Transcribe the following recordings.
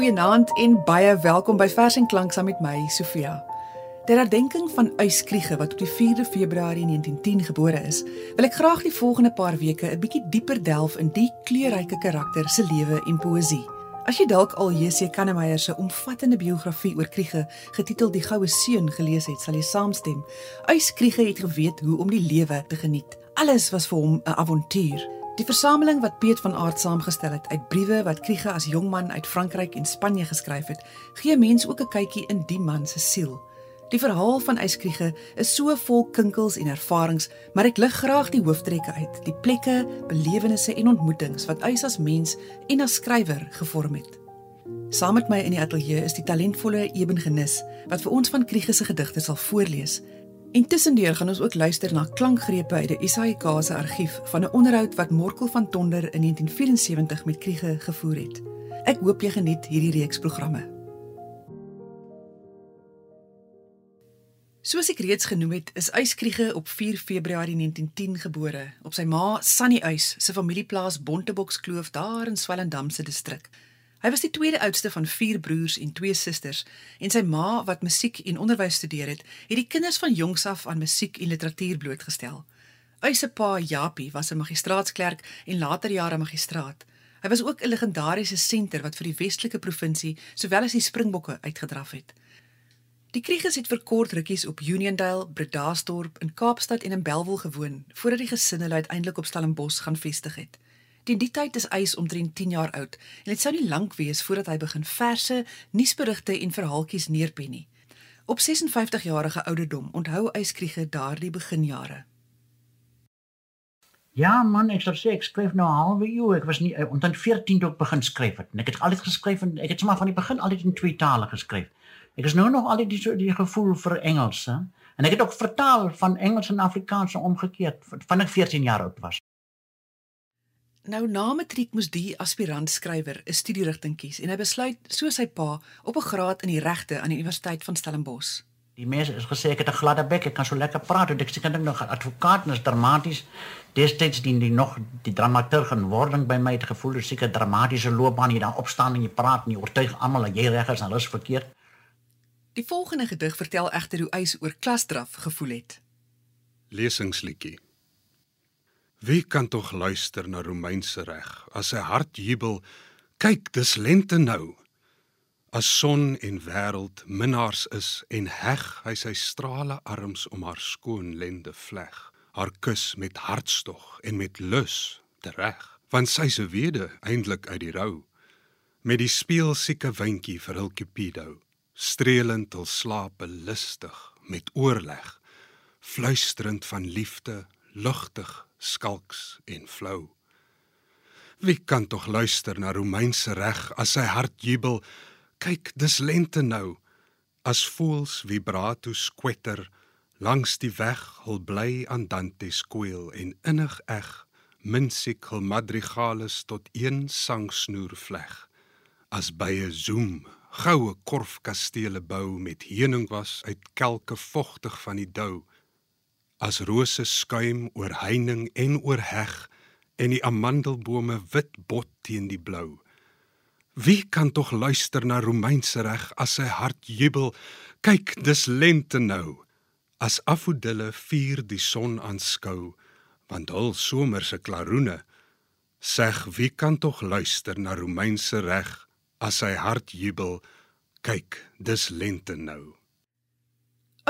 Goeienaand en baie welkom by Vers en Klank saam met my, Sofia. Ter herdenking van Uyskriege wat op die 4de Februarie 1910 gebore is, wil ek graag die volgende paar weke 'n bietjie dieper delf in die kleurryke karakter se lewe en poësie. As jy dalk al J.C. Kannemeyer se omvattende biografie oor Kriege, getiteld Die Goue Seun, gelees het, sal jy saamstem. Uyskriege het geweet hoe om die lewe te geniet. Alles was vir hom 'n avontuur. Die versameling wat Piet van Aart saamgestel het uit briewe wat Kriege as jong man uit Frankryk en Spanje geskryf het, gee mense ook 'n kykie in die man se siel. Die verhaal van Eyskriege is so vol kinkels en ervarings, maar ek lig graag die hooftrekke uit, die plekke, belewennisse en ontmoetings wat Eys as mens en as skrywer gevorm het. Saam met my in die ateljee is die talentvolle Eben Genis wat vir ons van Kriege se gedigte sal voorlees Intussen deur gaan ons ook luister na klankgrepe uit die SAIK se argief van 'n onderhoud wat Morkel van Tonder in 1974 met Kriege gevoer het. Ek hoop jy geniet hierdie reeks programme. Soos ek reeds genoem het, is Uyskriege op 4 Februarie 1910 gebore op sy ma Sunny Uys se familieplaas Bontebokskloof daar in Swellendam se distrik. Hy was die tweede oudste van vier broers en twee susters en sy ma wat musiek en onderwys studeer het, het die kinders van jongs af aan musiek en literatuur blootgestel. Eise pa Japie was 'n magistraatsklerk en later jare magistraat. Hy was ook 'n legendariese senter wat vir die Westelike provinsie sowel as die Springbokke uitgedraf het. Die Krieges het vir kort rukkies op Uniondale, Bredasdorp, in Kaapstad en in Belwel gewoon voordat die gesinne uiteindelik op Stellenbosch gaan vestig het. Teen die tyd is Eys omtrent 10 jaar oud en dit sou nie lank wees voordat hy begin verse, nuusberigte en verhaaltjies neerpen nie. Op 56 jarige ouderdom onthou Eys Kriege daardie beginjare. Ja man, ek sou sê ek skryf nou halwe eeu. Ek was nie eh, omtrent 14 toe ek begin skryf het. En ek het altyd geskryf en ek het sommer van die begin altyd in twee tale geskryf. Ek is nou nog altyd die die gevoel vir Engels, hè. En ek het ook vertaal van Engels en Afrikaans omgekeerd van ek 14 jaar oud was. Nou na matriek moes die aspirant skrywer 'n studierigting kies en hy besluit soos sy pa op 'n graad in die regte aan die Universiteit van Stellenbosch. Die mense is gesê ek het 'n gladde bek, ek kan so lekker praat, ek sê kan ek nog advokaat en is dramaties. Destyds dien die nog die dramaturg en wording by my het gevoel is seker dramatiese loopbaan hier daar opstaan en jy praat en jy oortuig almal dat jy reg is en alles verkeerd. Die volgende gedig vertel egter hoe eis oor klasdraf gevoel het. Lesingsliedjie Wie kan tog luister na Romeinse reg? As sy hart jubel kyk dis lente nou. As son en wêreld minnaars is en heg hy sy strale arms om haar skoon lende vleg haar kus met hartstog en met lus tereg. Want sy se wede eintlik uit die rou. Met die speel sieke windjie vir hul cupido streelend hul slape lustig met oorleg fluisterend van liefde lugtig skalks en flou. Wie kan tog luister na Romeinse reg as sy hart jubel? Kyk, dis lente nou. As voels vibrato skwetter langs die weg, hul bly aan Dante skoel en innig eg minsiek hul madrigales tot een sangsnoer vleg. As by 'n zoom goue korfkastele bou met heuningwas uit kelke vogtig van die dou as rose skuim oor heining en oor heg en die amandelbome wit bot teen die blou. Wie kan tog luister na Romeinse reg as sy hart jubel? Kyk, dis lente nou. As afodille vier die son aanskou, want hul somerse klaroene seg wie kan tog luister na Romeinse reg as sy hart jubel? Kyk, dis lente nou.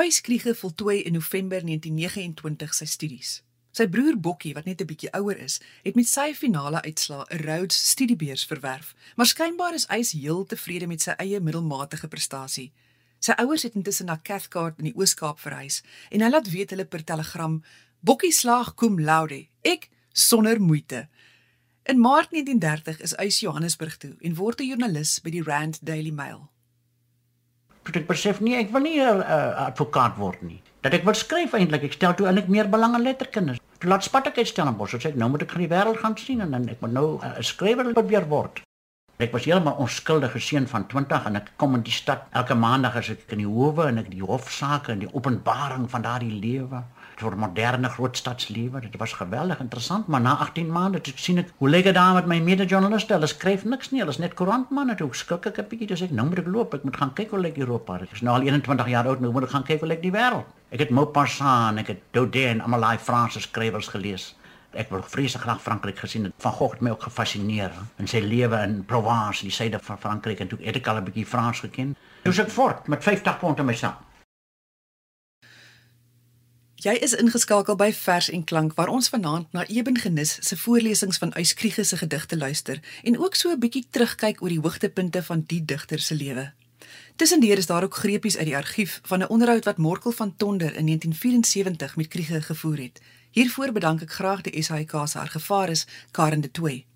Uyskriege voltooi in November 1929 sy studies. Sy broer Bokkie, wat net 'n bietjie ouer is, het met sy finale uitslaa 'n Rhodes Studiebeurs verwerf, maar skynbaar is Uys heel tevrede met sy eie middelmatige prestasie. Sy ouers het intussen na Cathcart in die Oos-Kaap verhuis en hy laat weet hulle per telegram: "Bokkie slaag cum laude, ek sonder moeite." In Maart 1930 is Uys Johannesburg toe en word 'n joernalis by die Rand Daily Mail toe ek besef nie ek wil nie 'n uh, advokaat word nie. Dat ek wil skryf eintlik. Ek stel toe eintlik meer belang aan letterkunde. Toe laat spat ek uitstel in Bos. Sê ek nou moet ek gaan die wêreld gaan sien en dan ek moet nou 'n uh, skrywer probeer word. Ek was heeltemal onskuldige seun van 20 en ek kom in die stad elke maandag as ek in die howe en ek die hofsaake en die openbaring van daardie lewe vir moderne grootstadslewe. Dit was geweldig interessant, maar na 18 maande toe sien ek hoe lyk dit daar met my mede-journaliste? Hulle skryf niks nie, hulle is net koerantmanne. Toe skrik ek 'n bietjie, dis ek nou moet ek loop, ek moet gaan kyk hoe lyk Europa. Ek is nou al 21 jaar oud, nou moet ek gaan kyk hoe lyk die wêreld. Ek het Maupassant, ek het Daudet en almal daai Franse skrywers gelees. Ek wil vreeslik graag Frankryk gesien het. Van Gogh het my ook gefassineer in sy lewe in Provence, die suide van Frankryk en toe het ek al 'n bietjie Frans geken. Toe ek voort met 50 pond in my sak. Jy is ingeskakel by Vers en Klank waar ons vanaand na Eben Genis se voorlesings van Uyskriege se gedigte luister en ook so 'n bietjie terugkyk oor die hoogtepunte van die digter se lewe. Tussendeur is daar ook greepies uit die argief van 'n onderhoud wat Morkel van Tonder in 1974 met Kriege gevoer het. Hiervoor bedank ek graag die SAIK se argivaris Karen de Tooy.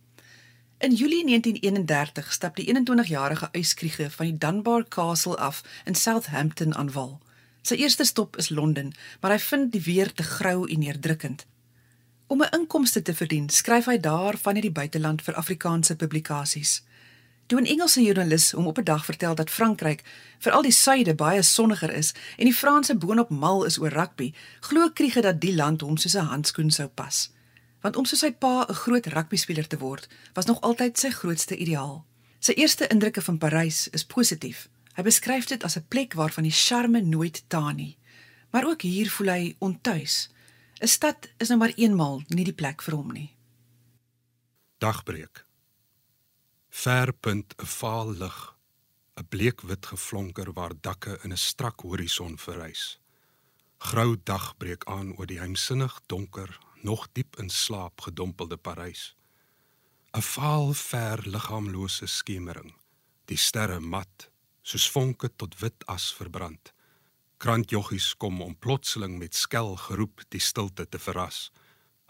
In Julie 1931 stap die 21-jarige Uyskriege van die Dunbar Castle af in Southampton aan wal. Sy eerste stop is Londen, maar hy vind die weer te grou en neerdrukkend. Om 'n inkomste te verdien, skryf hy daar van in die buiteland vir Afrikaanse publikasies. Toe 'n Engelse joernalis hom op 'n dag vertel dat Frankryk, veral die suide, baie sonniger is en die Franse boonop mal is oor rugby, glo Kriege dat die land hom soos 'n handskoen sou pas. Want om soos sy pa 'n groot rugbyspeler te word, was nog altyd sy grootste ideaal. Sy eerste indrukke van Parys is positief. Hy beskryf dit as 'n plek waarvan die charme nooit taan nie. Maar ook hier voel hy ontuis. 'n Stad is nou maar eenmal nie die plek vir hom nie. Dagbreek. Verpunt 'n vaal lig, 'n bleekwit geflonker waar dakke in 'n strak horison verrys. Grou dag breek aan oor die heimsinnig donker, nog diep in slaap gedompelde Parys. 'n Vaal ver liggaamlose skemering, die sterre mat soos vonke tot wit as verbrand. Krantjoggies kom om plotseling met skel geroep die stilte te verras.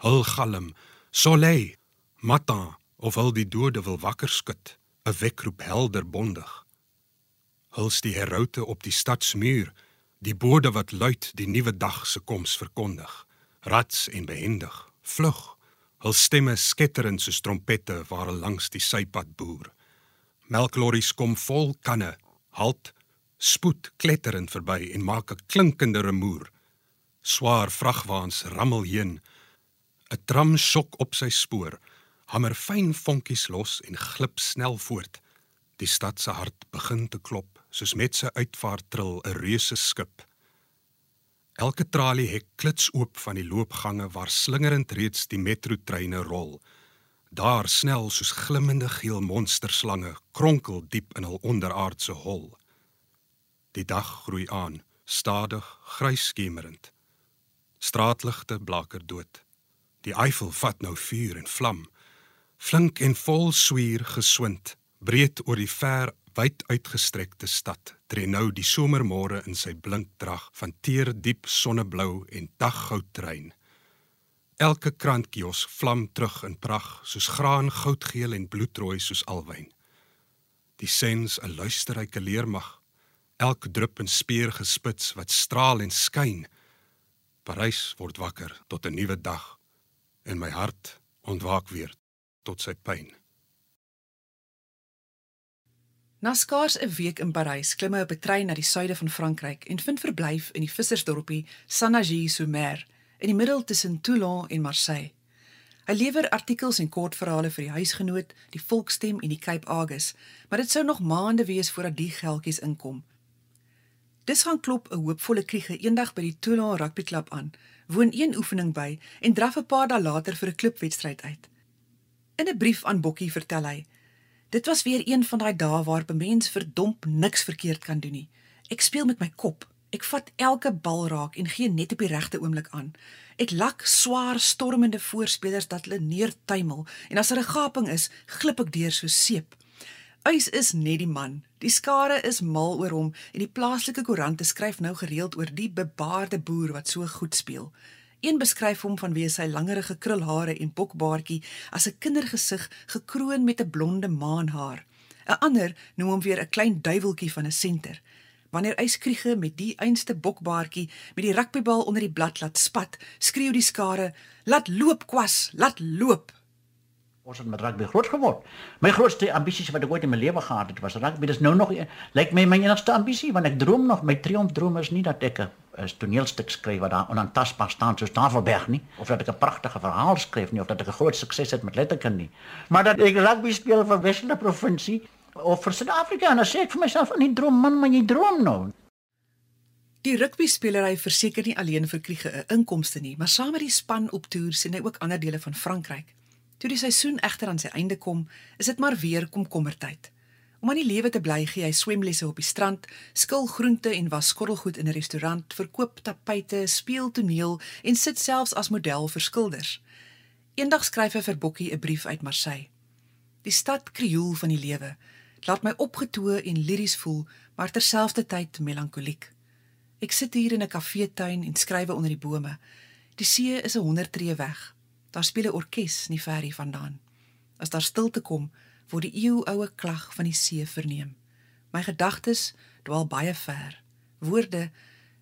Hul galm, soleil, matin of al die dode wil wakker skud, 'n wekroep helder bondig. Huls die heroute op die stadsmuur, die bode wat luid die nuwe dag se koms verkondig. Rats en behendig, vlug, hul stemme sketterend soos trompette waar langs die sypad boer. Melklorries kom vol kanne halt, spoed kletterend verby en maak 'n klinkende rumoer. Swaar vragwaens rammel heen. 'n Tram sok op sy spoor, hamer fyn vonkies los en glip snel voort. Die stad se hart begin te klop, soos met sy uitvaart trill 'n reuse skip. Elke tralie hek klits oop van die loopgange waar slingerend reeds die metrotreine rol. Daar snel soos glimmende geel monsterslange kronkel diep in hul onderaardse hol. Die dag groei aan, stadig grys skemerend. Straatligte blaker dood. Die Eiffel vat nou vuur en vlam. Flink en vol swier geswind, breed oor die ver wyd uitgestrekte stad, tree nou die somermôre in sy blink drag van teer diep sonneblou en daggoudtrein. Elke krantkios vlam terug in prag soos graan goudgeel en bloedrooi soos alwyn. Die sens 'n luisterryke leermag, elk drup en speer gespits wat straal en skyn. Parys word wakker tot 'n nuwe dag en my hart ontwaak weer tot sy pyn. Na skaars 'n week in Parys klim hy op 'n trein na die suide van Frankryk en vind verblyf in die vissersdorpie Sanagy-sur-Mer in die middel tussen Toulon en Marseille. Hy lewer artikels en kortverhale vir die huisgenoot, die Volksstem en die Cape Argus, maar dit sou nog maande wees voordat die geldjies inkom. Dis gaan klop 'n hoopvolle kriege eendag by die Toulon rugbyklub aan, woon een oefening by en draf 'n paar dae later vir 'n klubwedstryd uit. In 'n brief aan Bokkie vertel hy: "Dit was weer een van daai dae waar 'n mens verdomp niks verkeerd kan doen nie. Ek speel met my kop." Ek vat elke bal raak en gee net op die regte oomblik aan. Ek lak swaar stormende voorspelers dat hulle neertuimel en as er 'n gaping is, glip ek deur so seep. Uys is net die man. Die skare is mal oor hom en die plaaslike koerante skryf nou gereeld oor die bebaarde boer wat so goed speel. Een beskryf hom vanweë sy langerige krulhare en bokbaardjie as 'n kindergesig gekroon met 'n blonde maanhaar. 'n Ander noem hom weer 'n klein duiweltjie van 'n senter. Wanneer Yskriege met die einste bokbaartjie met die rugbybal onder die blad laat spat, skreeu die skare: "Laat loop, kwas, laat loop!" Ons het met rugby groot geword. My grootste ambisie wat ek ooit in my lewe gehad het, was rugby. Dis nou nog lyk my my enigste ambisie want ek droom nog, my triomf droom is nie dat ek 'n toneelstuk skryf wat daar onaantastbaar staan soos Tafelberg nie of dat ek 'n pragtige verhaal skryf nie of dat ek 'n groot sukses het met letterkunde nie. Maar dat ek rugby speel vir Wes-Kaap provinsie of vir Suid-Afrika en dan sê ek vir myself in die droom man, maar jy droom nou. Die rugbyspeelery verseker nie alleen vir Kriege 'n inkomste nie, maar saam met die span op toer sien hy ook ander dele van Frankryk. Toe die seisoen egter aan sy einde kom, is dit maar weer komkommertyd. Om aan die lewe te bly, gee hy swemlesse op die strand, skil groente en was skottelgoed in 'n restaurant, verkoop tapyte, speel toneel en sit selfs as model vir skilders. Eendag skryf hy vir Bokkie 'n brief uit Marseille. Die stad krioel van die lewe, laat my opgetoe en liries voel, maar terselfdertyd melankoliek. Ek sit hier in 'n kafeetuin en skrywe onder die bome. Die see is 'n 100 tree weg. Daar speel 'n orkes nie ver hiervandaan. As daar stilte kom, word die eeuoue klag van die see verneem. My gedagtes dwaal baie ver. Woorde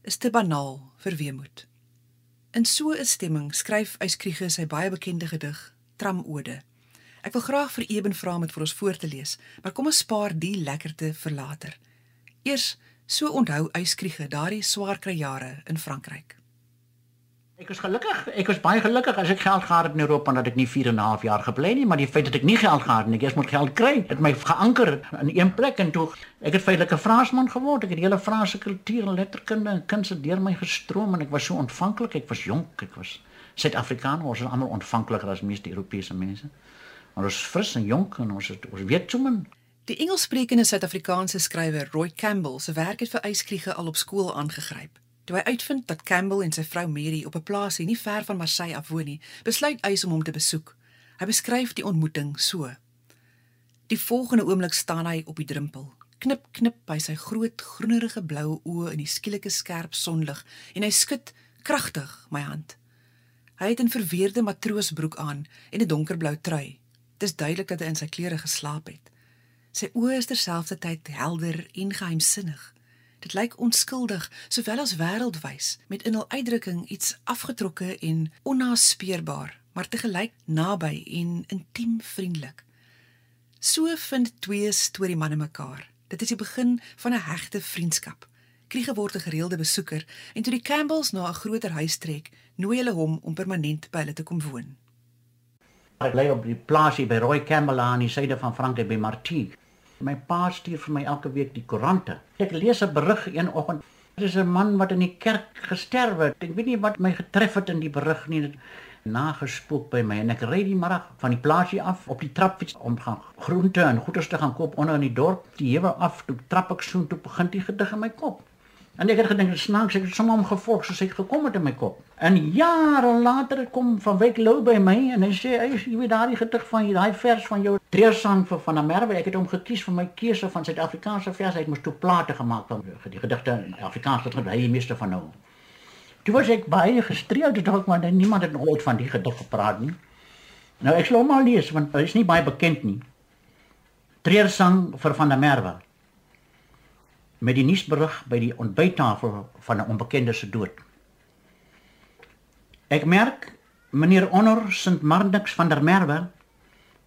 is te banaal vir weemoed. In so 'n stemming skryf Eyskriege sy baie bekende gedig Tramode. Ek wil graag vir Eben vra om dit vir ons voor te lees, maar kom ons spaar die lekkerte vir later. Eers so onthou Eyskriege daardie swaar kry jare in Frankryk. Ek is gelukkig. Ek was baie gelukkig as ek geld gehad het in Europa en dat ek nie 4 en 'n half jaar gebly nie, maar die feit dat ek nie geld gehad het en ek eers moet geld kry, het my geanker in een plek en toe ek het feitelik 'n Fransman geword. Ek het die hele Franse kultuur en letterkunde en kunste deur my gestroom en ek was so ontvanklik. Ek was jonk, ek was Suid-Afrikaner, ons is almal ontvankliker as meeste Europese mense. Maar ons is fris en jonk en ons het, ons weet toe men. Die Engelssprekende Suid-Afrikaanse skrywer Roy Campbell se werk het vir Eyskriege al op skool aangegryp. Toe hy uitvind dat Campbell en sy vrou Mary op 'n plaasie nie ver van Marseille af woon nie, besluit hy om hom te besoek. Hy beskryf die ontmoeting so: Die volgende oomblik staan hy op die drempel. Knip knip by sy groot groenerige blou oë in die skielike skerp sonlig en hy skud kragtig my hand. Hy het 'n verweerde matroosbroek aan en 'n donkerblou trui. Dit is duidelik dat hy in sy klere geslaap het. Sy oë is terselfdertyd helder en geheimsinnig. Dit lyk onskuldig sowel as wêreldwys met in hul uitdrukking iets afgetrokke en onnaspeurbaar, maar te gelyk naby en intiem vriendelik. So vind twee storiemanne mekaar. Dit is die begin van 'n hegte vriendskap. Kriege word 'n gereelde besoeker en toe die Campbells na 'n groter huis trek, nooi hulle hom om permanent by hulle te kom woon. Ek bly op die plaasie by Roy Campbell aan die suide van Frankryk by Martigues. My pa stuur vir my elke week die koerante. Ek lees 'n berig een oggend. Dit is 'n man wat in die kerk gesterwe het. Ek weet nie wat my getref het in die berig nie. Dit nagespook by my en ek ry die middag van die plaasie af op die trapfiets om gaan groente en goeder te gaan koop onder in die dorp. Die hewe af, toe trap ek so toe begin die gedig in my kop. En ek het gedink snaaks ek het sommer om gevolg soos ek gekom het in my kop. En jare later kom van Wyk Lou by my en hy sê hy jy weet daardie gedig van daai vers van jou treersang vir van Merwe ek het hom gekies vir my keuse van Suid-Afrikaanse vers hy het mos toe plate gemaak van die gedigte in Afrikaans wat hy die meeste van nou. Toe was ek baie gestreeld het ook maar niemand het nog ooit van die gedig gepraat nie. Nou ek sal hom al lees want hy is nie baie bekend nie. Treersang vir van der Merwe met die nuusberig by die ontbyttafel van 'n onbekende se dood. Ek merk meneer Honor St Marnix van der Merwe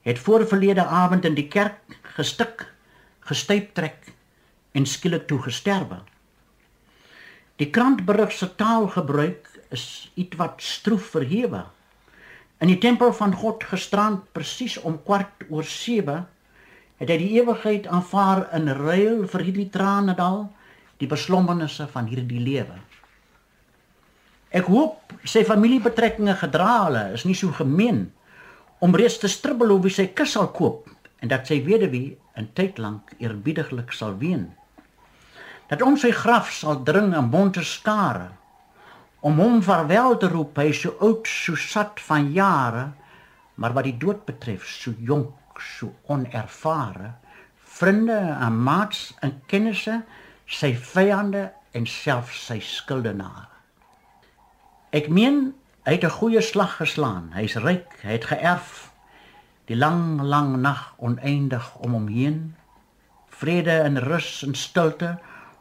het voorverlede aand in die kerk gestik, gestyp trek en skielik toe gesterwe. Die krantberig se taalgebruik is ietwat stroef verhewe. In die tempel van God gisterand presies om kwart oor 7 het hy die ewigheid aanvaar in ruil vir hierdie tranedal die beslommernisse van hierdie lewe. Ek hoop sy familiebetrekkinge gedra hulle is nie so gemeen om reeds te stribbel hoe sy kus sal koop en dat sy weduwee in tyd lank eerbiediglik sal ween. Dat om sy graf sal dring in bonte skare om hom vaarwel te roep hy so oud so sat van jare maar wat die dood betref so jonk so onervare vriende en maats en kennisse sy vyande en selfs sy skuldenaar. Ek meen hy het 'n goeie slag geslaan. Hy's ryk hy het geërf. Die lang lang nag oneindig om hom heen. Vrede en rus en stilte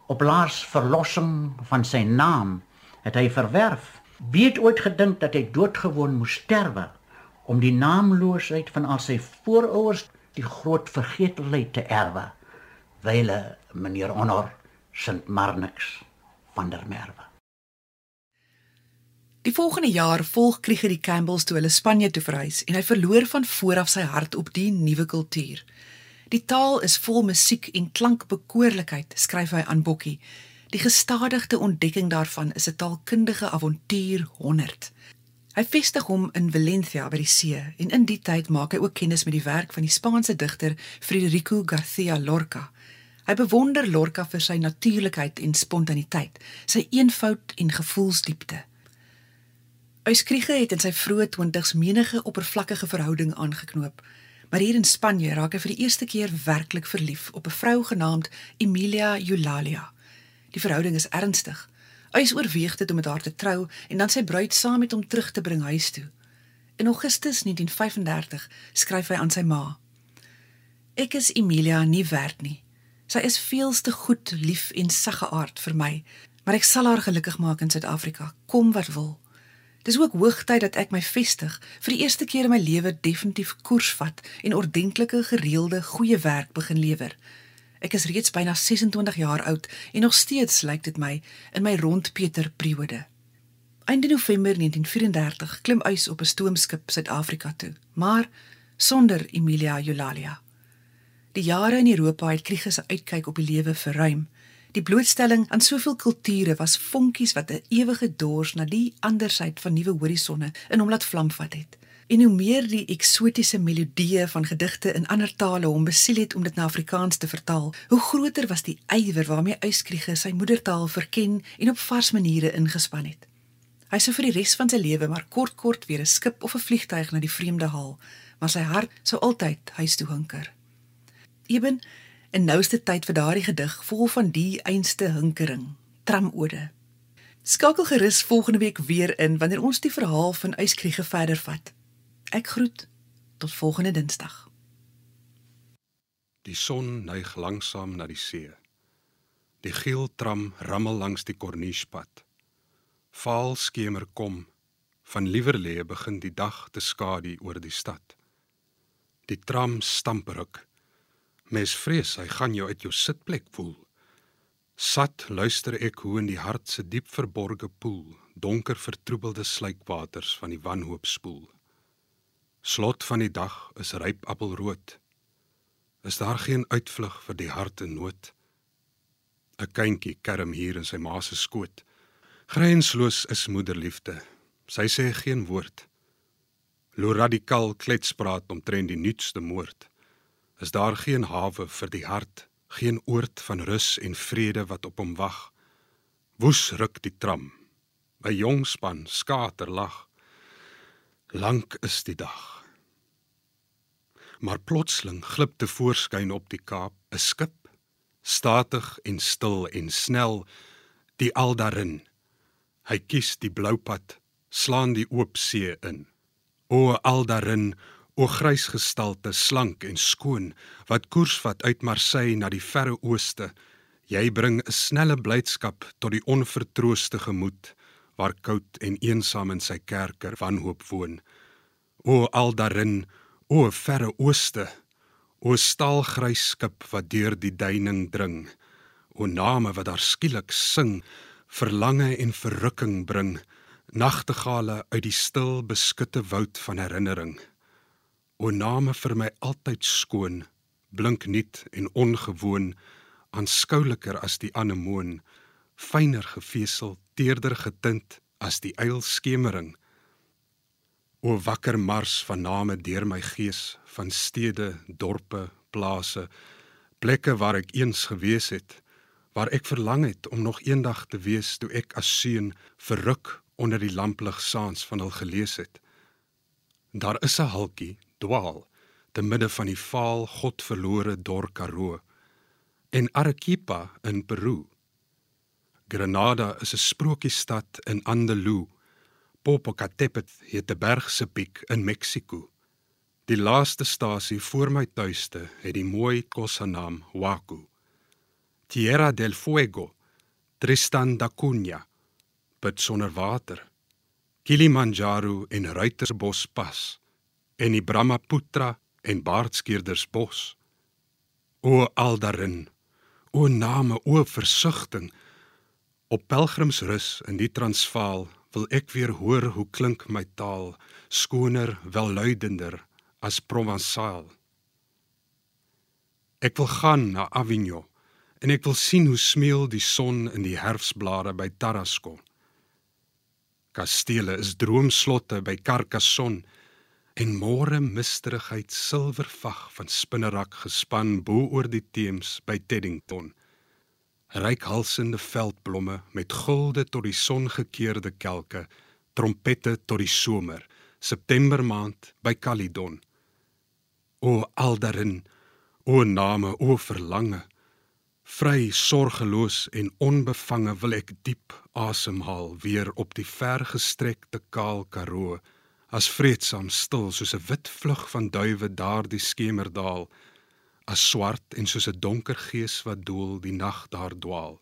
op laas verlossing van sy naam het hy verwerf. Wie het ooit gedink dat hy doodgewoon moes sterwe om die naamloosheid van al sy voorouers die groot vergetelheid te erwe wyle meneer honor Sint Marnix van der Merwe Die volgende jaar volg Krieger die Campbells toe hulle Spanje toe verhuis en hy verloor van voor af sy hart op die nuwe kultuur. Die taal is vol musiek en klankbekoorlikheid, skryf hy aan Bokkie. Die gestadigde ontdekking daarvan is 'n taalkundige avontuur 100. Hy vestig hom in Valencia by die see en in die tyd maak hy ook kennis met die werk van die Spaanse digter Federico García Lorca. Hy bewonder Lorca vir sy natuurlikheid en spontaniteit, sy eenvoud en gevoelsdiepte. Uyskriege het in sy vroeë 20's menige oppervlakkige verhouding aangeknoop, maar hier in Spanje raak hy vir die eerste keer werklik verlief op 'n vrou genaamd Emilia Eulalia. Die verhouding is ernstig. Hy is oorweeg dit om met haar te trou en dan sy bruid saam met hom terug te bring huis toe. In Augustus 1935 skryf hy aan sy ma: Ek is Emilia nie werd nie. Sy is veels te goed, lief en saggeaard vir my, maar ek sal haar gelukkig maak in Suid-Afrika, kom wat wil. Dis ook hoogtyd dat ek my vestig, vir die eerste keer in my lewe definitief koers vat en ordentlike, gereelde, goeie werk begin lewer. Ek is reeds byna 26 jaar oud en nog steeds lyk dit my in my rond Pieter periode. Einde November 1934 klim uys op 'n stoomskip Suid-Afrika toe, maar sonder Emilia Eulalia. Die jare in Europa het Kriege se uitkyk op die lewe verruim. Die blootstelling aan soveel kulture was vonkies wat 'n ewige dors na die ander syd van nuwe horisonne in hom laat vlam vat het. En hoe meer die eksotiese melodieë van gedigte in ander tale hom besiel het om dit na Afrikaans te vertaal, hoe groter was die ywer waarmee Uyskriege sy moedertaal verken en op vars maniere ingespan het. Hy sou vir die res van sy lewe maar kort kort weer 'n skip of 'n vliegtuig na die vreemde haal, maar sy hart sou altyd huis toe hinker. Eben En nou is dit tyd vir daardie gedig vol van die einste hinkering, tramode. Skakel gerus volgende week weer in wanneer ons die verhaal van Uyskriege verder vat. Ek groet tot volgende Dinsdag. Die son neig langsam na die see. Die geel tram rammel langs die Cornichepad. Vaal skemer kom, van Lieverlee begin die dag te skadu oor die stad. Die tram stamperuk Mes vrees hy gaan jou uit jou sitplek voel. Sat luister ek hoe in die hart se diep verborge poel donker vertroebelde sluikwaters van die wanhoop spoel. Slot van die dag is ryp appelrood. Is daar geen uitvlug vir die hart in nood? 'n Kindjie kerm hier in sy ma se skoot. Grensloos is moederliefde. Sy sê geen woord. Lo radikaal kletspraat omtrent die nuutste moord is daar geen hawe vir die hart, geen oord van rus en vrede wat op hom wag. Woes ruk die tram. 'n Jong span skater lag. Lank is die dag. Maar plotseling glip te voorskyn op die Kaap 'n skip, statig en stil en snel, die al daarin. Hy kies die blou pad, slaan die oop see in. O al daarin O grys gestalte, slank en skoon, wat koers vat uit Marseille na die verre ooste. Jy bring 'n snelle blydskap tot die onvertrooste gemoed, waar koud en eensaam in sy kerker wanhoop woon. O al daarin, o verre ooste, o staalgrys skip wat deur die duining dring, o name wat daar skielik sing, verlange en verrukking bring, nagtegale uit die stil beskutte woud van herinnering. O name vir my altyd skoon, blink nuut en ongewoon, aanskouliker as die anemoon, fyner gefesel, teerder getint as die eilskemering. O wakker mars van name deur my gees, van stede, dorpe, plase, plekke waar ek eens gewees het, waar ek verlang het om nog eendag te wees toe ek as seun verruk onder die lamplig saans van hul gelees het. Daar is 'n halkie dwaal te midde van die vaal godverlore dor Karoo en Arequipa in Peru. Granada is 'n sprokiesstad in Andalou. Popocatépetl het 'n bergse piek in Mexiko. Die laaste stasie voor my tuiste het die mooi kosse naam Huacu. Tierra del Fuego, Tristan da Cunha, bid sonder water. Kilimanjaro en Ruitersbos pas en die Brahmaputra en Baardskeerdersbos. O al daarin, o name, o versigtiging op pelgrimsrus in die Transvaal wil ek weer hoor hoe klink my taal, skoner, welluidender as Provençaal. Ek wil gaan na Avignon en ek wil sien hoe smeel die son in die herfsblare by Tarascon. Kastele is droomslotte by Carcassonne en môre misterigheid silwervag van spinnerak gespan bo oor die Theems by Teddington. Rykhalsende veldblomme met gulde tot die son gekeerde kelke, trompette tot die somer, September maand by Calydon. O Aldarin, o name, o verlange. Vry, sorgeloos en onbevange wil ek diep asemhaal weer op die vergestrekte kaal Karoo, as vreedsaam stil soos 'n wit vlug van duwe daardie skemerdaal, as swart en soos 'n donker gees wat doel die nag daar dwaal.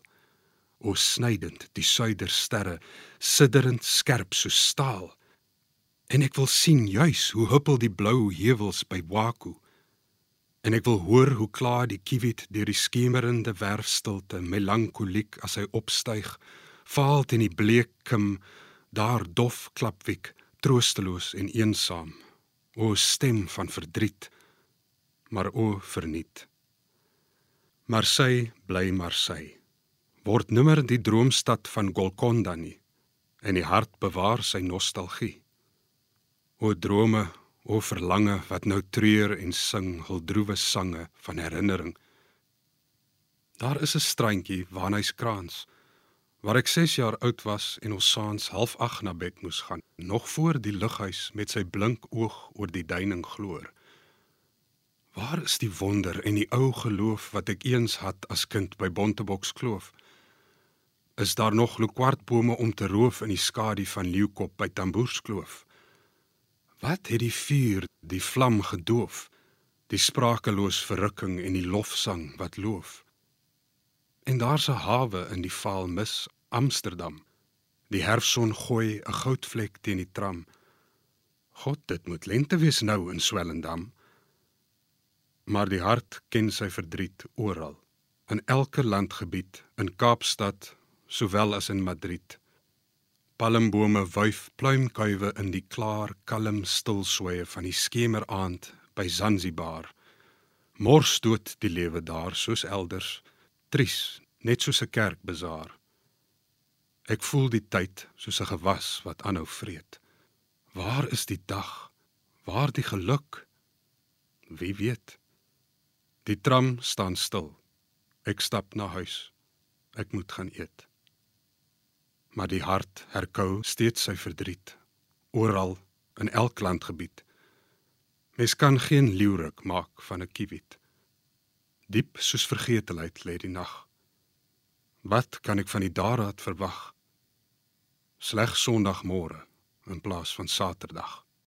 O snydend die suidersterre, sidderend skerp soos staal. En ek wil sien juis hoe huppel die blou heuwels by Waku en ek wil hoor hoe kla die kiewit deur die skemerende werfstilte melankoliek as hy opstyg vaal teen die bleek kim daar dof klapwiek troosteloos en eensaam o stem van verdriet maar o verniet Marseille bly Marseille word nimmer die droomstad van Golconda nie en die hart bewaar sy nostalgie o drome O verlange wat nou treur en sing hul droewe sange van herinnering. Daar is 'n strandjie waarna hy's kraans waar ek 6 jaar oud was en ons saans half 8 na bed moes gaan, nog voor die lughuis met sy blink oog oor die duining gloor. Waar is die wonder en die ou geloof wat ek eens had as kind by Bonteboks kloof? Is daar nog loukwartbome om te roof in die skadu van Leeukop by Tamboerskloof? Wat het die vuur, die vlam gedoof? Die sprakeloos verrukking en die lofsang wat loof. En daar's 'n hawe in die vaal mis, Amsterdam. Die herfson gooi 'n goudvlek teen die tram. God, dit moet lente wees nou in Swellendam. Maar die hart ken sy verdriet oral, in elke landgebied, in Kaapstad sowel as in Madrid. Palmbome wuif pluimkuive in die klaar, kalm stil swaye van die skemeraand by Zanzibar. Mors dood die lewe daar soos elders, tries, net soos 'n kerkbazaar. Ek voel die tyd soos 'n gewas wat aanhou vreet. Waar is die dag? Waar die geluk? Wie weet? Die tram staan stil. Ek stap na huis. Ek moet gaan eet maar die hart herkou steeds sy verdriet oral in elk landgebied. Mens kan geen leeurik maak van 'n kiewit. Diep soos vergetelheid lê die nag. Wat kan ek van die daarraad verwag? Slegs Sondagmôre in plaas van Saterdag.